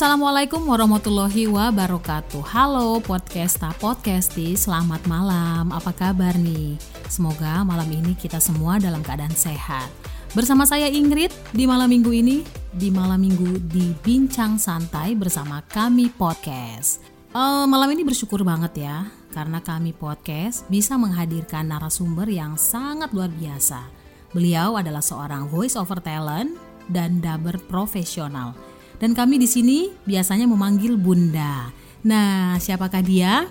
Assalamualaikum warahmatullahi wabarakatuh. Halo podcasta podcasti, selamat malam. Apa kabar nih? Semoga malam ini kita semua dalam keadaan sehat. Bersama saya Ingrid di malam minggu ini, di malam minggu di Bincang Santai bersama kami podcast. Uh, malam ini bersyukur banget ya, karena kami podcast bisa menghadirkan narasumber yang sangat luar biasa. Beliau adalah seorang voice over talent dan dubber profesional dan kami di sini biasanya memanggil Bunda. Nah, siapakah dia?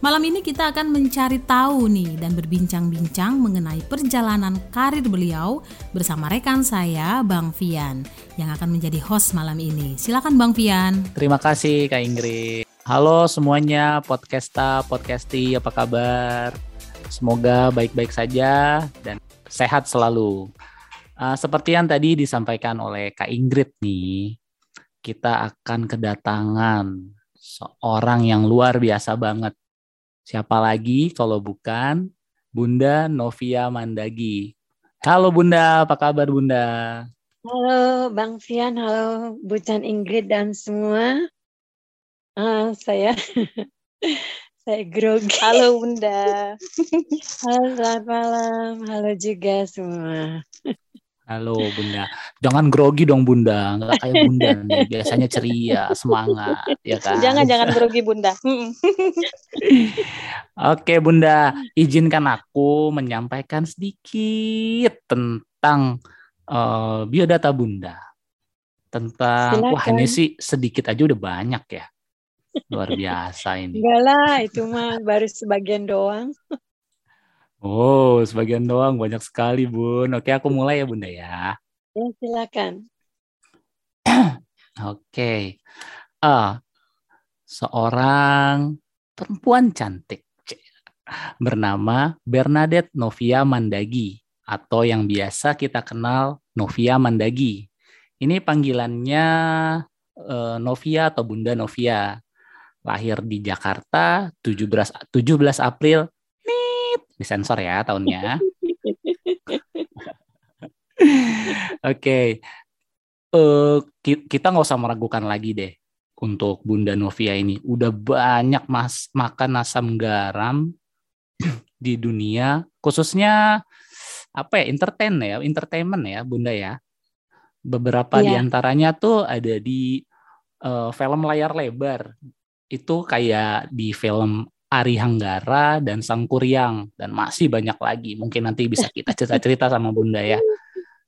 Malam ini kita akan mencari tahu nih dan berbincang-bincang mengenai perjalanan karir beliau bersama rekan saya Bang Fian yang akan menjadi host malam ini. Silakan Bang Fian. Terima kasih Kak Ingrid. Halo semuanya, podcasta, podcasti, apa kabar? Semoga baik-baik saja dan sehat selalu. Uh, seperti yang tadi disampaikan oleh Kak Ingrid nih, kita akan kedatangan seorang yang luar biasa banget. Siapa lagi kalau bukan Bunda Novia Mandagi. Halo Bunda, apa kabar Bunda? Halo Bang Fian, halo Bucan Ingrid dan semua. Uh, saya saya grogi. Halo Bunda. halo selamat malam, halo juga semua. Halo Bunda. Jangan grogi dong Bunda, nggak kayak Bunda nih. Biasanya ceria, semangat, ya kan? Jangan jangan grogi Bunda. Oke Bunda, izinkan aku menyampaikan sedikit tentang uh, biodata Bunda. Tentang Silakan. wah ini sih sedikit aja udah banyak ya. Luar biasa ini. Enggak lah, itu mah baru sebagian doang. Oh, sebagian doang banyak sekali, Bun. Oke, aku mulai ya, Bunda ya. Ya, silakan. Oke. Uh, seorang perempuan cantik bernama Bernadette Novia Mandagi atau yang biasa kita kenal Novia Mandagi. Ini panggilannya uh, Novia atau Bunda Novia. Lahir di Jakarta 17 17 April disensor ya tahunnya. Oke, okay. uh, eh, kita nggak usah meragukan lagi deh untuk Bunda Novia ini. Udah banyak mas makan asam garam di dunia, khususnya apa ya entertain ya, entertainment ya Bunda ya. Beberapa yeah. di antaranya tuh ada di uh, film layar lebar. Itu kayak di film Ari Hanggara dan Sang Kuryang dan masih banyak lagi. Mungkin nanti bisa kita cerita-cerita sama Bunda ya.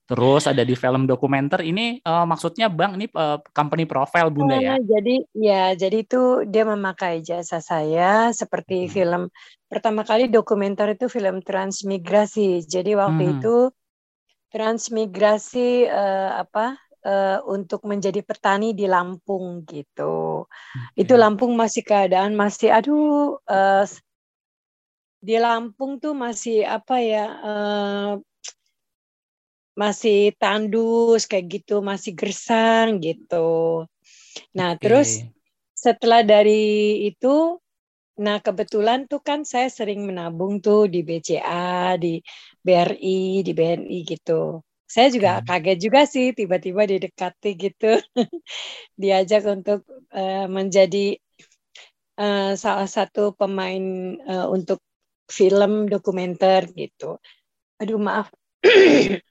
Terus ada di film dokumenter ini uh, maksudnya Bang ini uh, company profile Bunda ya. Uh, jadi ya jadi itu dia memakai jasa saya seperti hmm. film pertama kali dokumenter itu film transmigrasi. Jadi waktu hmm. itu transmigrasi uh, apa uh, untuk menjadi petani di Lampung gitu. Okay. Itu Lampung masih keadaan masih aduh uh, di Lampung tuh masih apa ya uh, masih tandus kayak gitu, masih gersang gitu. Nah, okay. terus setelah dari itu nah kebetulan tuh kan saya sering menabung tuh di BCA, di BRI, di BNI gitu saya juga hmm. kaget juga sih tiba-tiba didekati gitu. Diajak untuk uh, menjadi uh, salah satu pemain uh, untuk film dokumenter gitu. Aduh maaf.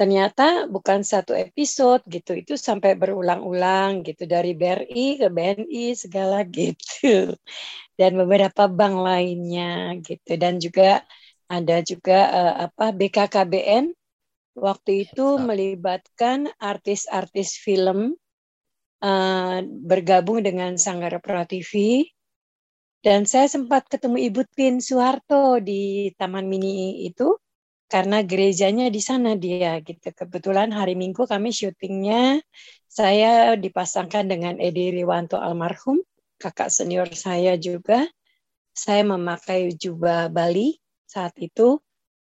Ternyata bukan satu episode gitu itu sampai berulang-ulang gitu dari BRI ke BNI segala gitu. Dan beberapa bank lainnya gitu dan juga ada juga uh, apa BKKBN waktu itu melibatkan artis-artis film uh, bergabung dengan Sanggar Prativi dan saya sempat ketemu Ibu Tin Soeharto di Taman Mini itu karena gerejanya di sana dia gitu. Kebetulan hari Minggu kami syutingnya saya dipasangkan dengan Edi Riwanto almarhum, kakak senior saya juga. Saya memakai jubah Bali saat itu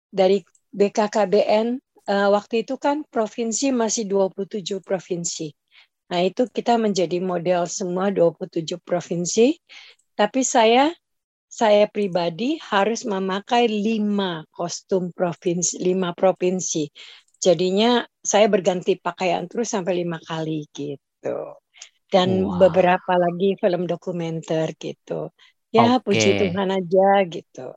dari BKKBN uh, eh, waktu itu kan provinsi masih 27 provinsi. Nah, itu kita menjadi model semua 27 provinsi. Tapi saya saya pribadi harus memakai lima kostum provinsi, lima provinsi. Jadinya saya berganti pakaian terus sampai lima kali gitu. Dan Wah. beberapa lagi film dokumenter gitu. Ya Oke. puji Tuhan aja gitu.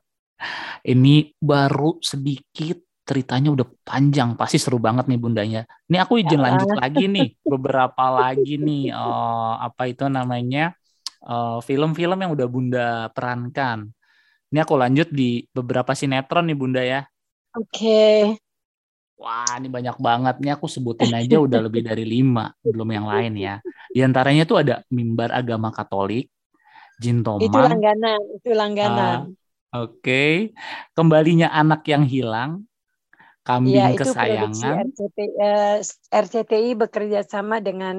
Ini baru sedikit ceritanya udah panjang, pasti seru banget nih bundanya. Ini aku izin lanjut lagi nih, beberapa lagi nih, eh, apa itu namanya eh, film-film yang udah bunda perankan. Ini aku lanjut di beberapa sinetron nih bunda ya. Oke. Wah, ini banyak banget. Ini aku sebutin aja udah lebih dari lima, belum yang lain ya. Di antaranya tuh ada mimbar agama Katolik, Jin Tomang, Itu langganan, itu langganan. Oke, kembalinya anak yang hilang, kambing Iya, itu kesayangan, RCTI, eh, RCTI bekerja sama dengan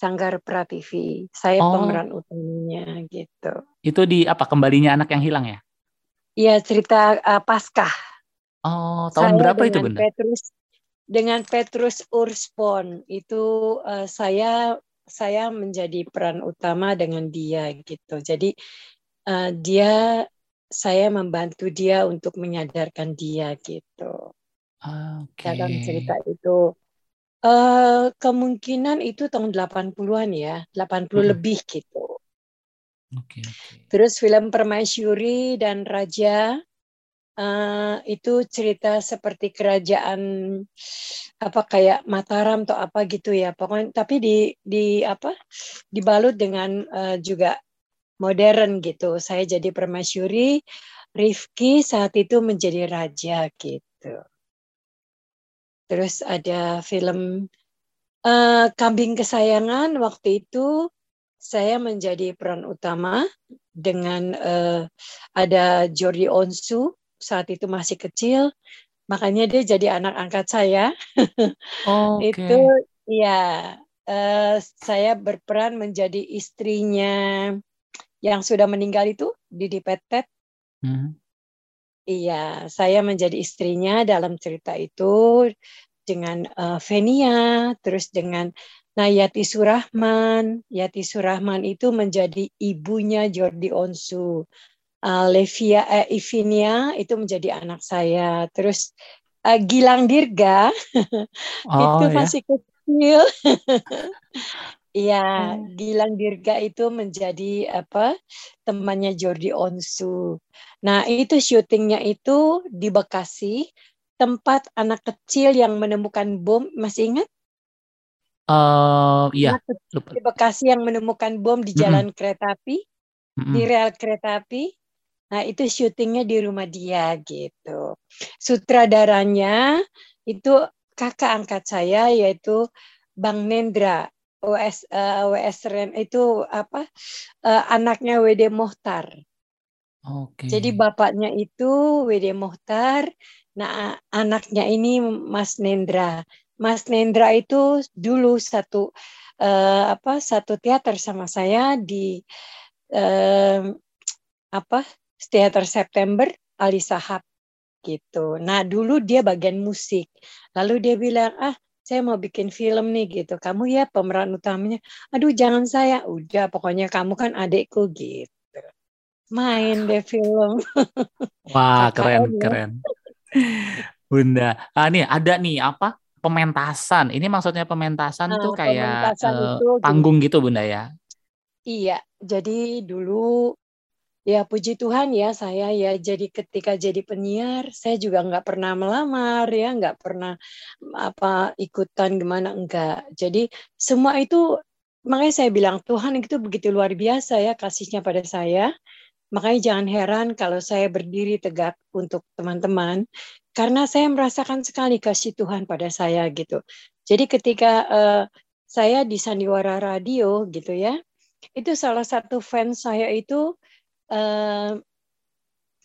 Sanggar Prativi. Saya Oh. pemeran utamanya gitu. itu di apa? Kembalinya anak yang hilang ya? Iya, cerita eh, Paskah. Oh, tahun Saya berapa itu bunda? Petrus dengan Petrus Urspon itu eh, saya saya menjadi peran utama dengan dia gitu. Jadi eh, dia saya membantu dia untuk menyadarkan dia gitu. Oke. dalam cerita itu. eh kemungkinan itu tahun 80-an ya, 80 Mm-mm. lebih gitu. Oke, oke. Terus film Permaisuri dan Raja eh itu cerita seperti kerajaan apa kayak Mataram atau apa gitu ya. Pokoknya tapi di di apa dibalut dengan eh, juga modern gitu. Saya jadi Permaisuri, Rifki saat itu menjadi raja gitu. Terus ada film eh, Kambing Kesayangan waktu itu saya menjadi peran utama dengan eh, ada Jordi Onsu saat itu masih kecil, makanya dia jadi anak angkat saya. Oke. Itu ya eh, saya berperan menjadi istrinya yang sudah meninggal itu Didi Petet. Hmm. Iya, saya menjadi istrinya dalam cerita itu dengan eh, Venia, terus dengan Nayati Surahman. Yati Surahman itu menjadi ibunya Jordi Onsu. Eh, Levia, eh, Ivinia itu menjadi anak saya. Terus eh, Gilang Dirga Oh itu ya. masih kecil. Iya, Hmm. Gilang Dirga itu menjadi apa temannya Jordi Onsu. Nah, itu syutingnya itu di Bekasi, tempat anak kecil yang menemukan bom. Masih ingat? Eh, iya. Lupa. di Bekasi yang menemukan bom di jalan kereta api, Mm-mm. di rel kereta api. Nah, itu syutingnya di rumah dia gitu. Sutradaranya itu kakak angkat saya yaitu Bang Nendra. WS eh, WS Ren itu apa eh, anaknya WD Mohtar. Oke. Jadi bapaknya itu WD Mohtar, nah anaknya ini Mas Nendra. Mas Nendra itu dulu satu eh, apa satu teater sama saya di eh, apa teater September Ali Sahab gitu. Nah dulu dia bagian musik, lalu dia bilang ah saya mau bikin film nih gitu. Kamu ya pemeran utamanya. Aduh jangan saya. Udah pokoknya kamu kan adekku gitu. Main deh film. Wah, keren, keren. Bunda. Ah, nih ada nih apa? Pementasan. Ini maksudnya pementasan Nah, tuh kayak pementasan eh, itu panggung gitu, Bunda ya. Iya, jadi dulu ya puji Tuhan ya saya ya jadi ketika jadi penyiar saya juga nggak pernah melamar ya nggak pernah apa ikutan gimana enggak. Jadi semua itu makanya saya bilang Tuhan itu begitu luar biasa ya kasihnya pada saya. Makanya jangan heran kalau saya berdiri tegak untuk teman-teman karena saya merasakan sekali kasih Tuhan pada saya gitu. Jadi ketika eh, saya di Sandiwara Radio gitu ya, itu salah satu fans saya itu eh,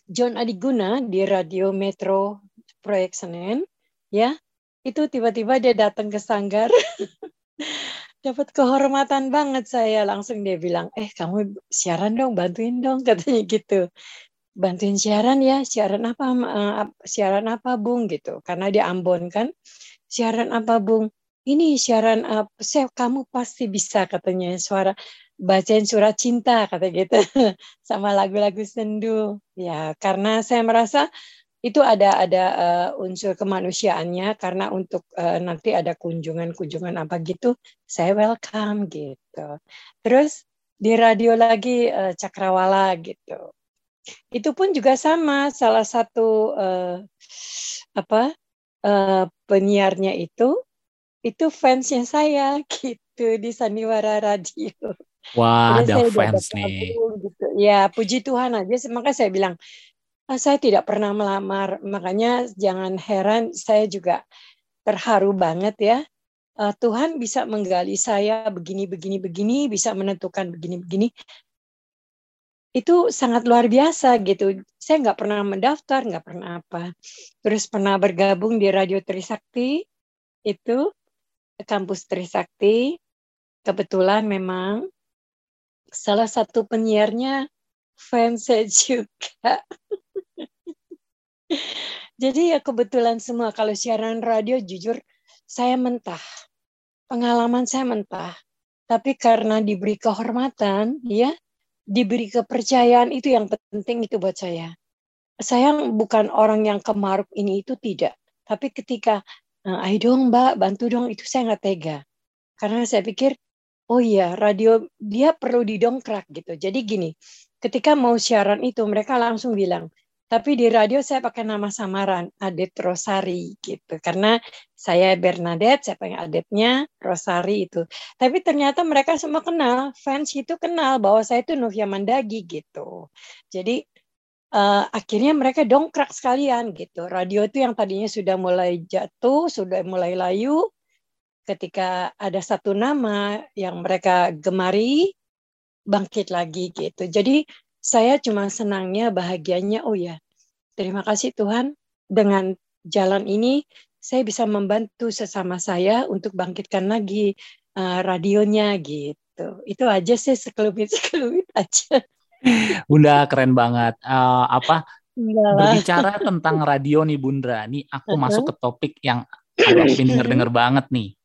John Adiguna di Radio Metro Proyek Senen, ya itu tiba-tiba dia datang ke sanggar, dapat kehormatan banget saya. Langsung dia bilang, eh kamu siaran dong, bantuin dong katanya gitu, bantuin siaran ya, siaran apa, eh, siaran apa bung? Gitu, karena dia Ambon kan, siaran apa bung, ini siaran apa, saya kamu pasti bisa katanya suara bacain surat cinta kata gitu sama lagu-lagu sendu. Ya karena saya merasa itu ada ada uh, unsur kemanusiaannya karena untuk uh, nanti ada kunjungan-kunjungan apa gitu saya welcome gitu. Terus di radio lagi uh, cakrawala gitu. Itu pun juga sama salah satu uh, apa uh, penyiarnya itu itu fansnya saya gitu di Sandiwara Radio. Wah, ada fans nih. Gitu. Ya, puji Tuhan aja. Maka saya bilang, ah, saya tidak pernah melamar. Makanya jangan heran, saya juga terharu banget ya. Uh, Tuhan bisa menggali saya begini, begini, begini, bisa menentukan begini, begini. Itu sangat luar biasa gitu. Saya nggak pernah mendaftar, nggak pernah apa. Terus pernah bergabung di Radio Trisakti, itu kampus Trisakti. Kebetulan memang salah satu penyiarnya fans saya juga. Jadi ya kebetulan semua kalau siaran radio jujur saya mentah. Pengalaman saya mentah. Tapi karena diberi kehormatan, ya, diberi kepercayaan itu yang penting itu buat saya. Saya bukan orang yang kemaruk ini itu tidak. Tapi ketika Nah, ayo dong mbak, bantu dong. Itu saya nggak tega. Karena saya pikir, oh iya radio dia perlu didongkrak gitu. Jadi gini, ketika mau siaran itu mereka langsung bilang, tapi di radio saya pakai nama samaran, Adet Rosari gitu. Karena saya Bernadette, saya pengen Adetnya Rosari itu. Tapi ternyata mereka semua kenal, fans itu kenal bahwa saya itu Novia Mandagi gitu. Jadi uh, akhirnya mereka dongkrak sekalian gitu. Radio itu yang tadinya sudah mulai jatuh, sudah mulai layu, ketika ada satu nama yang mereka gemari, bangkit lagi gitu. Jadi saya cuma senangnya, bahagianya, oh ya, terima kasih Tuhan dengan jalan ini saya bisa membantu sesama saya untuk bangkitkan lagi uh, radionya gitu. Itu aja sih sekelumit-sekelumit aja. Bunda keren banget. Uh, apa Enggak. berbicara tentang radio nih Bunda. Nih aku uh -huh. masuk ke topik yang agak denger-denger banget nih.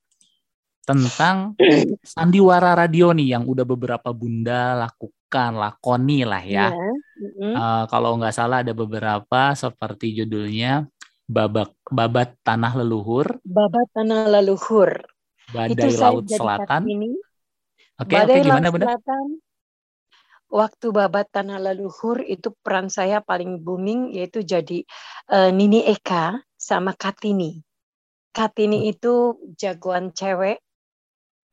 Tentang sandiwara radio nih yang udah beberapa Bunda lakukan, lakoni lah ya. Yeah. -huh. uh, kalau nggak salah ada beberapa seperti judulnya babak babat tanah leluhur. Babat tanah leluhur. Badai Itu Laut Selatan. Oke, oke okay, gimana Bunda? Selatan waktu babat tanah leluhur itu peran saya paling booming yaitu jadi uh, Nini Eka sama Katini. Katini hmm. itu jagoan cewek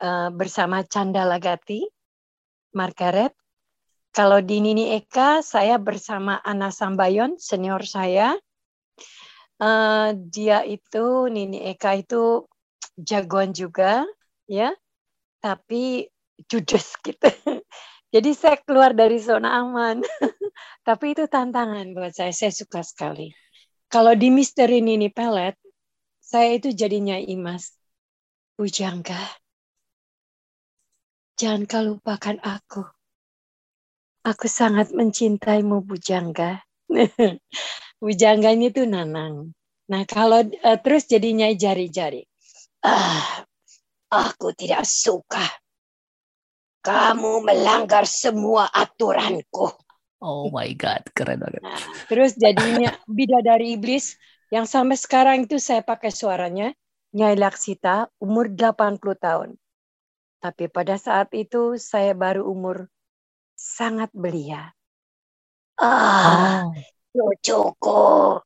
uh, bersama Canda Lagati, Margaret. Kalau di Nini Eka saya bersama Ana Sambayon senior saya. Uh, dia itu Nini Eka itu jagoan juga ya, tapi judes gitu. Jadi saya keluar dari zona aman. Tapi itu tantangan buat saya. Saya suka sekali. Kalau di misteri Nini Pelet, saya itu jadinya imas. Bujangga, jangan kau lupakan aku. Aku sangat mencintaimu Bujangga. Bujangga ini tuh Nanang. Nah kalau uh, terus jadinya jari-jari. Ah, aku tidak suka kamu melanggar semua aturanku. Oh my God, keren banget. Nah, terus jadinya bidadari iblis yang sampai sekarang itu saya pakai suaranya Nyai Laksita umur 80 tahun. Tapi pada saat itu saya baru umur sangat belia. Ah, oh. cucuku,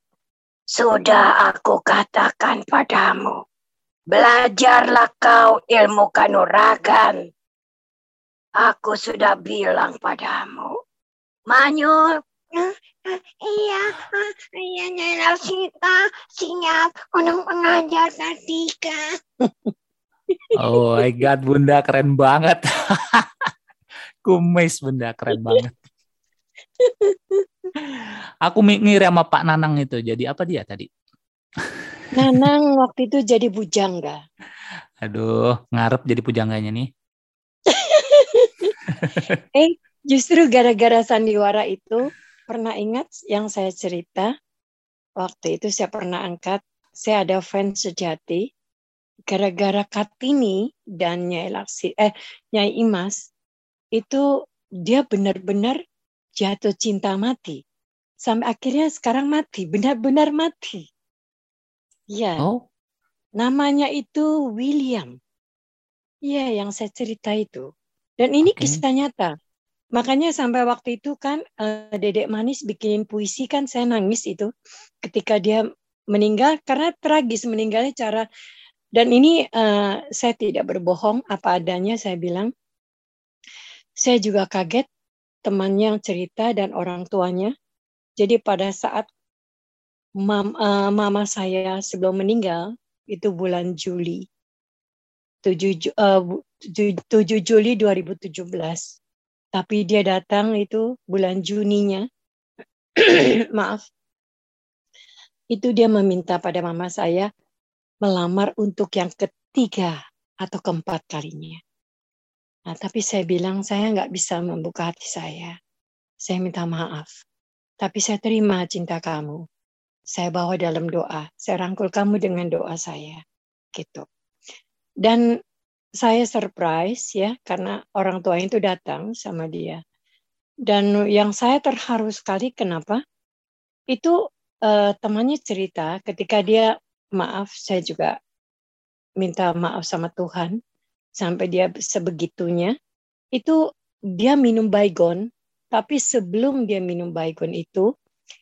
sudah aku katakan padamu, belajarlah kau ilmu kanuragan Aku sudah bilang padamu. Manyul. Iya, iya Nyai Sita siap untuk mengajar Kartika. Oh my God, Bunda keren banget. Kumis Bunda keren banget. Aku ngiri sama Pak Nanang itu. Jadi apa dia tadi? Nanang waktu itu jadi bujangga. Aduh, ngarep jadi pujangganya nih. eh, justru gara-gara sandiwara itu pernah ingat yang saya cerita waktu itu saya pernah angkat saya ada fans sejati gara-gara Kartini dan Nyai Laksi eh Nyai Imas itu dia benar-benar jatuh cinta mati sampai akhirnya sekarang mati, benar-benar mati. Ya, Oh, namanya itu William. Iya, yang saya cerita itu. Dan ini Oke. kisah nyata. Makanya sampai waktu itu kan eh, Dedek Manis bikinin puisi kan saya nangis itu ketika dia meninggal karena tragis meninggalnya cara dan ini eh, saya tidak berbohong apa adanya saya bilang saya juga kaget temannya yang cerita dan orang tuanya. Jadi pada saat mam- eh, mama saya sebelum meninggal itu bulan Juli 7, Ju- eh, bu- ju- 7 Juli 2017. Tapi dia datang itu bulan Juninya. Maaf. Itu dia meminta pada mama saya melamar untuk yang ketiga atau keempat kalinya. Nah, tapi saya bilang saya nggak bisa membuka hati saya. Saya minta maaf. Tapi saya terima cinta kamu. Saya bawa dalam doa. Saya rangkul kamu dengan doa saya. Gitu. Dan saya surprise ya karena orang tua itu datang sama dia. Dan yang saya terharu sekali kenapa? Itu eh, temannya cerita ketika dia maaf saya juga minta maaf sama Tuhan sampai dia sebegitunya. Itu dia minum baygon tapi sebelum dia minum baygon itu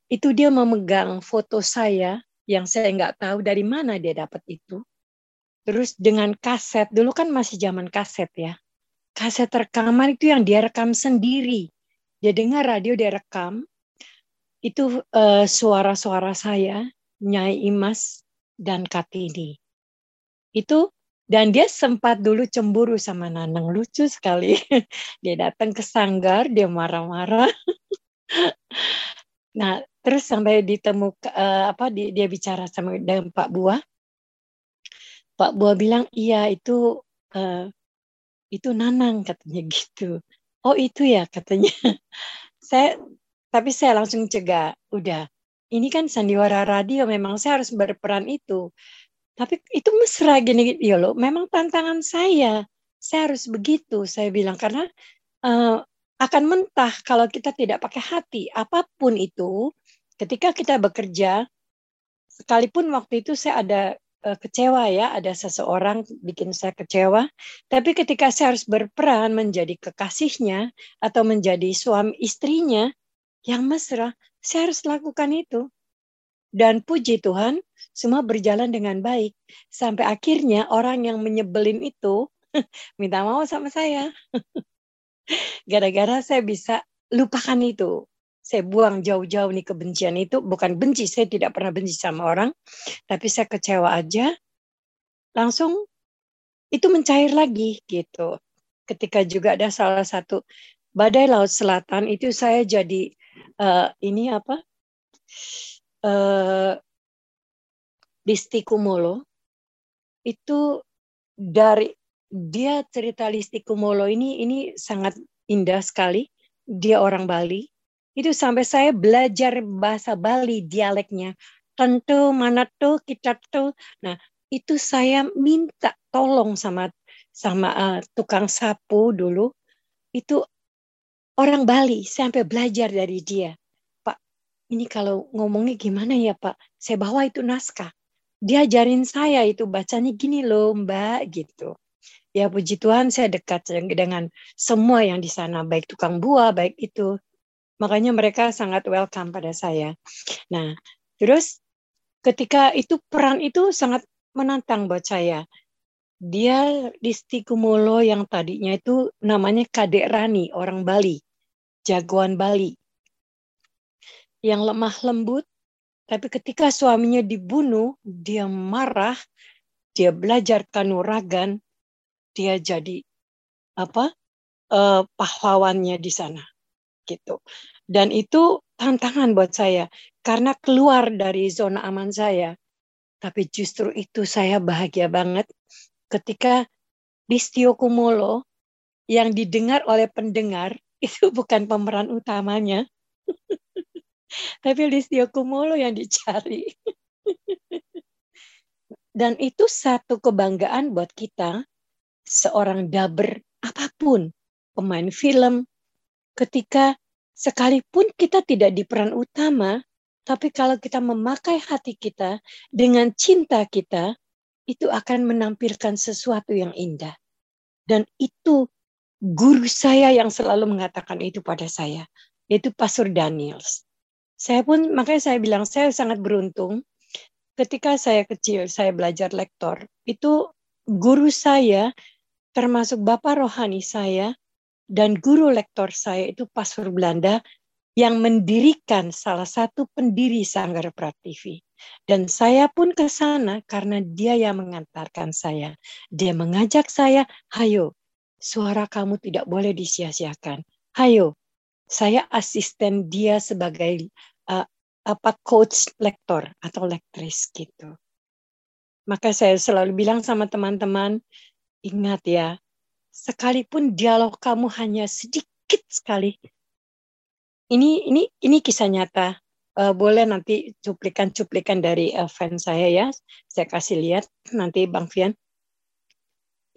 itu dia memegang foto saya yang saya nggak tahu dari mana dia dapat itu. Terus dengan kaset dulu kan masih zaman kaset ya. Kaset rekaman itu yang dia rekam sendiri. Dia dengar radio dia rekam. Itu eh, suara-suara saya Nyai Imas dan Kartini. Itu dan dia sempat dulu cemburu sama Nanang. Lucu sekali. Dia datang ke sanggar dia marah-marah. Nah terus sampai ditemukan apa di- dia bicara sama dengan Pak Buah Pak Buah bilang iya itu eh, itu Nanang katanya gitu. Oh itu ya katanya. Saya tapi saya langsung cegah. Udah ini kan sandiwara radio memang saya harus berperan itu. Tapi itu mesra gini ya loh memang tantangan saya. Saya harus begitu saya bilang. Karena eh, akan mentah kalau kita tidak pakai hati. Apa pun itu ketika kita bekerja sekalipun waktu itu saya ada eh, kecewa ya ada seseorang bikin saya kecewa tapi ketika saya harus berperan menjadi kekasihnya atau menjadi suami istrinya yang mesra saya harus lakukan itu. Dan puji Tuhan semua berjalan dengan baik. Sampai akhirnya orang yang menyebelin itu minta maaf sama saya. Gara-gara saya bisa lupakan itu. Saya buang jauh-jauh nih kebencian itu. Bukan benci saya tidak pernah benci sama orang. Tapi saya kecewa aja. Langsung itu mencair lagi gitu. Ketika juga ada salah satu badai laut selatan itu saya jadi eh, ini apa eh di Stikumolo itu dari dia cerita Listikumolo ini ini sangat indah sekali. Dia orang Bali. Itu sampai saya belajar bahasa Bali dialeknya. Tentu mana tuh kita tuh. Nah, itu saya minta tolong sama sama uh, tukang sapu dulu. Itu orang Bali sampai belajar dari dia. Pak, ini kalau ngomongnya gimana ya, Pak? Saya bawa itu naskah. Dia ajarin saya itu bacanya gini loh mbak gitu. Ya puji Tuhan saya dekat dengan semua yang di sana baik tukang buah baik itu. Makanya mereka sangat welcome pada saya. Nah terus ketika itu peran itu sangat menantang buat saya. Dia di Stikumolo yang tadinya itu namanya Kadek Rani orang Bali jagoan Bali yang lemah lembut tapi ketika suaminya dibunuh, dia marah, dia belajar kanuragan, dia jadi apa uh, pahlawannya di sana, gitu. Dan itu tantangan buat saya karena keluar dari zona aman saya. Tapi justru itu saya bahagia banget ketika di Kumolo yang didengar oleh pendengar itu bukan pemeran utamanya. tapi Listio Kumolo yang dicari. Dan itu satu kebanggaan buat kita, seorang daber apa pun, pemain film, ketika sekalipun kita tidak di peran utama, tapi kalau kita memakai hati kita dengan cinta kita, itu akan menampilkan sesuatu yang indah. Dan itu guru saya yang selalu mengatakan itu pada saya, yaitu Pastor Daniels. Saya pun, makanya saya bilang, saya sangat beruntung. Ketika saya kecil, saya belajar lektor, itu guru saya, termasuk Bapak Rohani saya, dan guru lektor saya itu Pastor Belanda yang mendirikan salah satu pendiri Sanggar Prativi. Dan saya pun ke sana karena dia yang mengantarkan saya. Dia mengajak saya, hayo, suara kamu tidak boleh disia-siakan. Hayo, saya asisten dia sebagai uh, apa coach lektor atau lektris gitu. Maka saya selalu bilang sama teman-teman, ingat ya, sekalipun dialog kamu hanya sedikit sekali ini ini ini kisah nyata. Uh, boleh nanti cuplikan-cuplikan dari uh, fans saya ya. Saya kasih lihat nanti Bang Fian.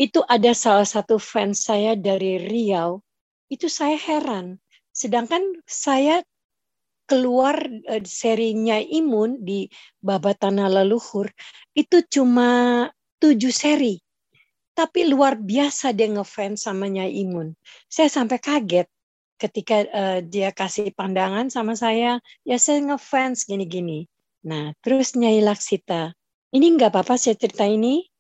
Itu ada salah satu fans saya dari Riau. Itu saya heran. Sedangkan saya keluar uh, serinya Imun di Babatana Leluhur itu cuma tujuh seri. Tapi luar biasa dia ngefans sama Nyai Imun. Saya sampai kaget ketika uh, dia kasih pandangan sama saya, ya saya ngefans gini-gini. Nah, terus Nyai Laksita, ini nggak apa-apa saya cerita ini?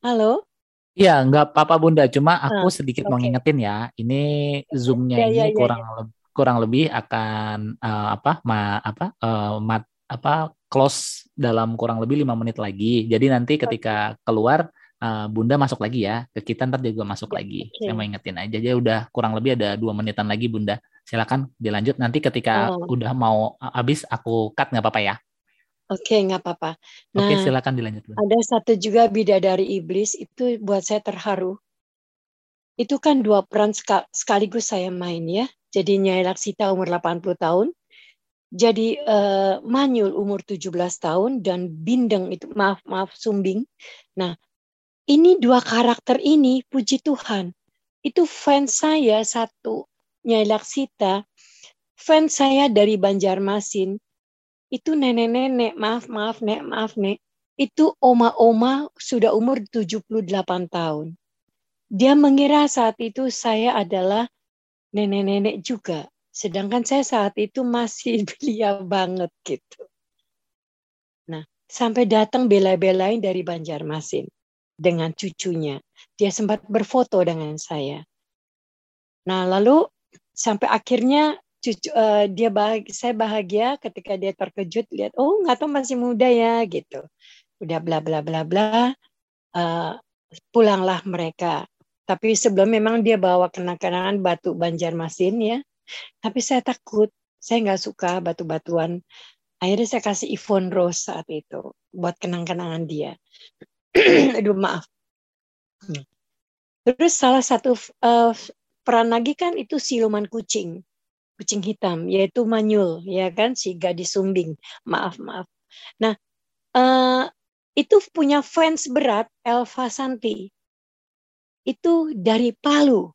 Halo? Iya, nggak apa-apa Bunda. Cuma aku ah, sedikit okay. mau ngingetin ya, ini zoomnya ya, ini ya, ya, kurang ya. kurang lebih akan uh, apa ma apa uh, mat apa close dalam kurang lebih lima menit lagi. Jadi nanti ketika keluar uh, Bunda masuk lagi ya ke kita ntar juga masuk lagi. Okay. Saya mau ingetin aja aja udah kurang lebih ada dua menitan lagi Bunda. Silakan dilanjut nanti ketika oh. udah mau habis aku cut nggak apa-apa ya. Oke, okay, nggak apa-apa. Nah, Oke, silakan dilanjut. Ada satu juga bidadari iblis itu buat saya terharu. Itu kan dua peran sekaligus saya main ya. Jadi Nyai Laksita umur 80 tahun, jadi uh, Manyul umur 17 tahun dan Bindeng itu maaf maaf Sumbing. Nah, ini dua karakter ini, puji Tuhan, itu fans saya satu, Nyai Laksita, fans saya dari Banjarmasin, itu nenek-nenek, maaf, maaf, nek, maaf, nek, itu oma-oma sudah umur 78 tahun. Dia mengira saat itu saya adalah nenek-nenek juga. Sedangkan saya saat itu masih belia banget gitu. Nah, sampai datang bela-belain dari Banjarmasin dengan cucunya. Dia sempat berfoto dengan saya. Nah, lalu sampai akhirnya cucu uh, dia bahagia, saya bahagia ketika dia terkejut lihat oh nggak tahu masih muda ya gitu. Udah bla bla bla bla. Uh, pulanglah mereka. Tapi sebelum memang dia bawa kenang-kenangan batu Banjarmasin ya. Tapi saya takut, saya nggak suka batu-batuan. Akhirnya saya kasih Ivon Rose saat itu buat kenang-kenangan dia. Aduh maaf. Hmm. Terus salah satu uh, peran lagi kan itu siluman kucing, kucing hitam, yaitu Manyul, ya kan si gadis sumbing. Maaf maaf. Nah uh, itu punya fans berat Elva Santi. Itu dari Palu.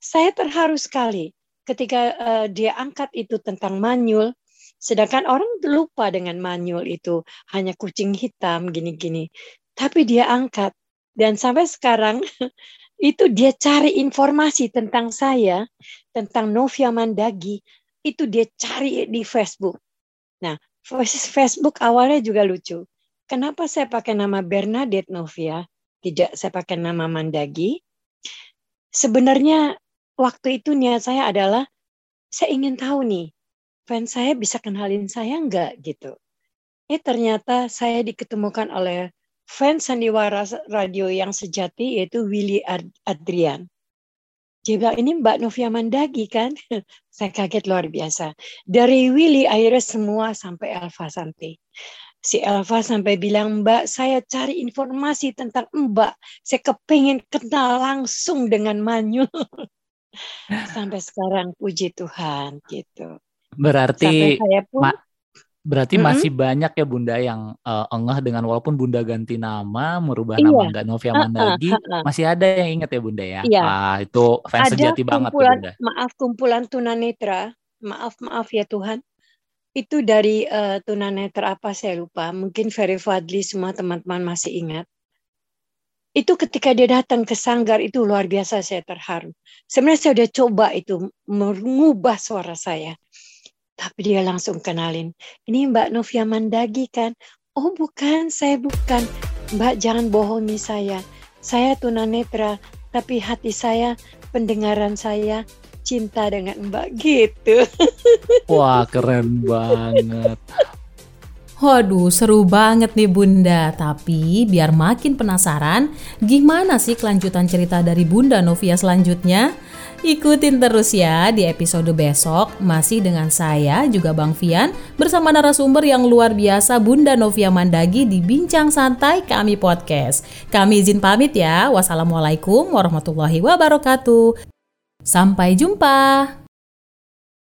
Saya terharu sekali ketika uh, dia angkat itu tentang Manyul. Sedangkan orang lupa dengan Manyul itu hanya kucing hitam gini-gini tapi dia angkat dan sampai sekarang itu dia cari informasi tentang saya, tentang Novia Mandagi, itu dia cari di Facebook. Nah, Facebook awalnya juga lucu. Kenapa saya pakai nama Bernadette Novia, tidak saya pakai nama Mandagi? Sebenarnya waktu itu niat saya adalah saya ingin tahu nih, fans saya bisa kenalin saya enggak gitu. Eh ternyata saya diketemukan oleh fans sandiwara radio yang sejati yaitu Willy Adrian. Dia bilang, ini Mbak Novia Mandagi kan? Saya kaget luar biasa. Dari Willy akhirnya semua sampai Elva Santi. Si Elva sampai bilang, Mbak saya cari informasi tentang Mbak. Saya kepingin kenal langsung dengan Manyu. sampai sekarang puji Tuhan gitu. Berarti saya pun, Berarti Mm-mm. masih banyak ya Bunda yang eh, engeh dengan walaupun Bunda ganti nama, merubah Iya. nama enggak Novia Mandagi, masih ada yang ingat ya Bunda ya? Iya. Wah, itu fans Ada sejati banget tuh kumpulan, Bunda. maaf kumpulan tunanetra, maaf maaf ya Tuhan. Itu dari eh, tunanetra apa saya lupa. Mungkin Ferry Fadli semua teman-teman masih ingat. Itu ketika dia datang ke sanggar itu luar biasa saya terharu. Sebenarnya saya udah coba itu mengubah suara saya. Tapi dia langsung kenalin. Ini Mbak Novia Mandagi kan? Oh bukan, saya bukan. Mbak jangan bohongi saya. Saya tunanetra, tapi hati saya, pendengaran saya cinta dengan Mbak gitu. Wah, keren banget. Waduh, seru banget nih Bunda. Tapi biar makin penasaran, gimana sih kelanjutan cerita dari Bunda Novia selanjutnya? Ikutin terus ya di episode besok masih dengan saya juga Bang Fian bersama narasumber yang luar biasa Bunda Novia Mandagi di Bincang Santai Kami Podcast. Kami izin pamit ya. Wassalamualaikum warahmatullahi wabarakatuh. Sampai jumpa.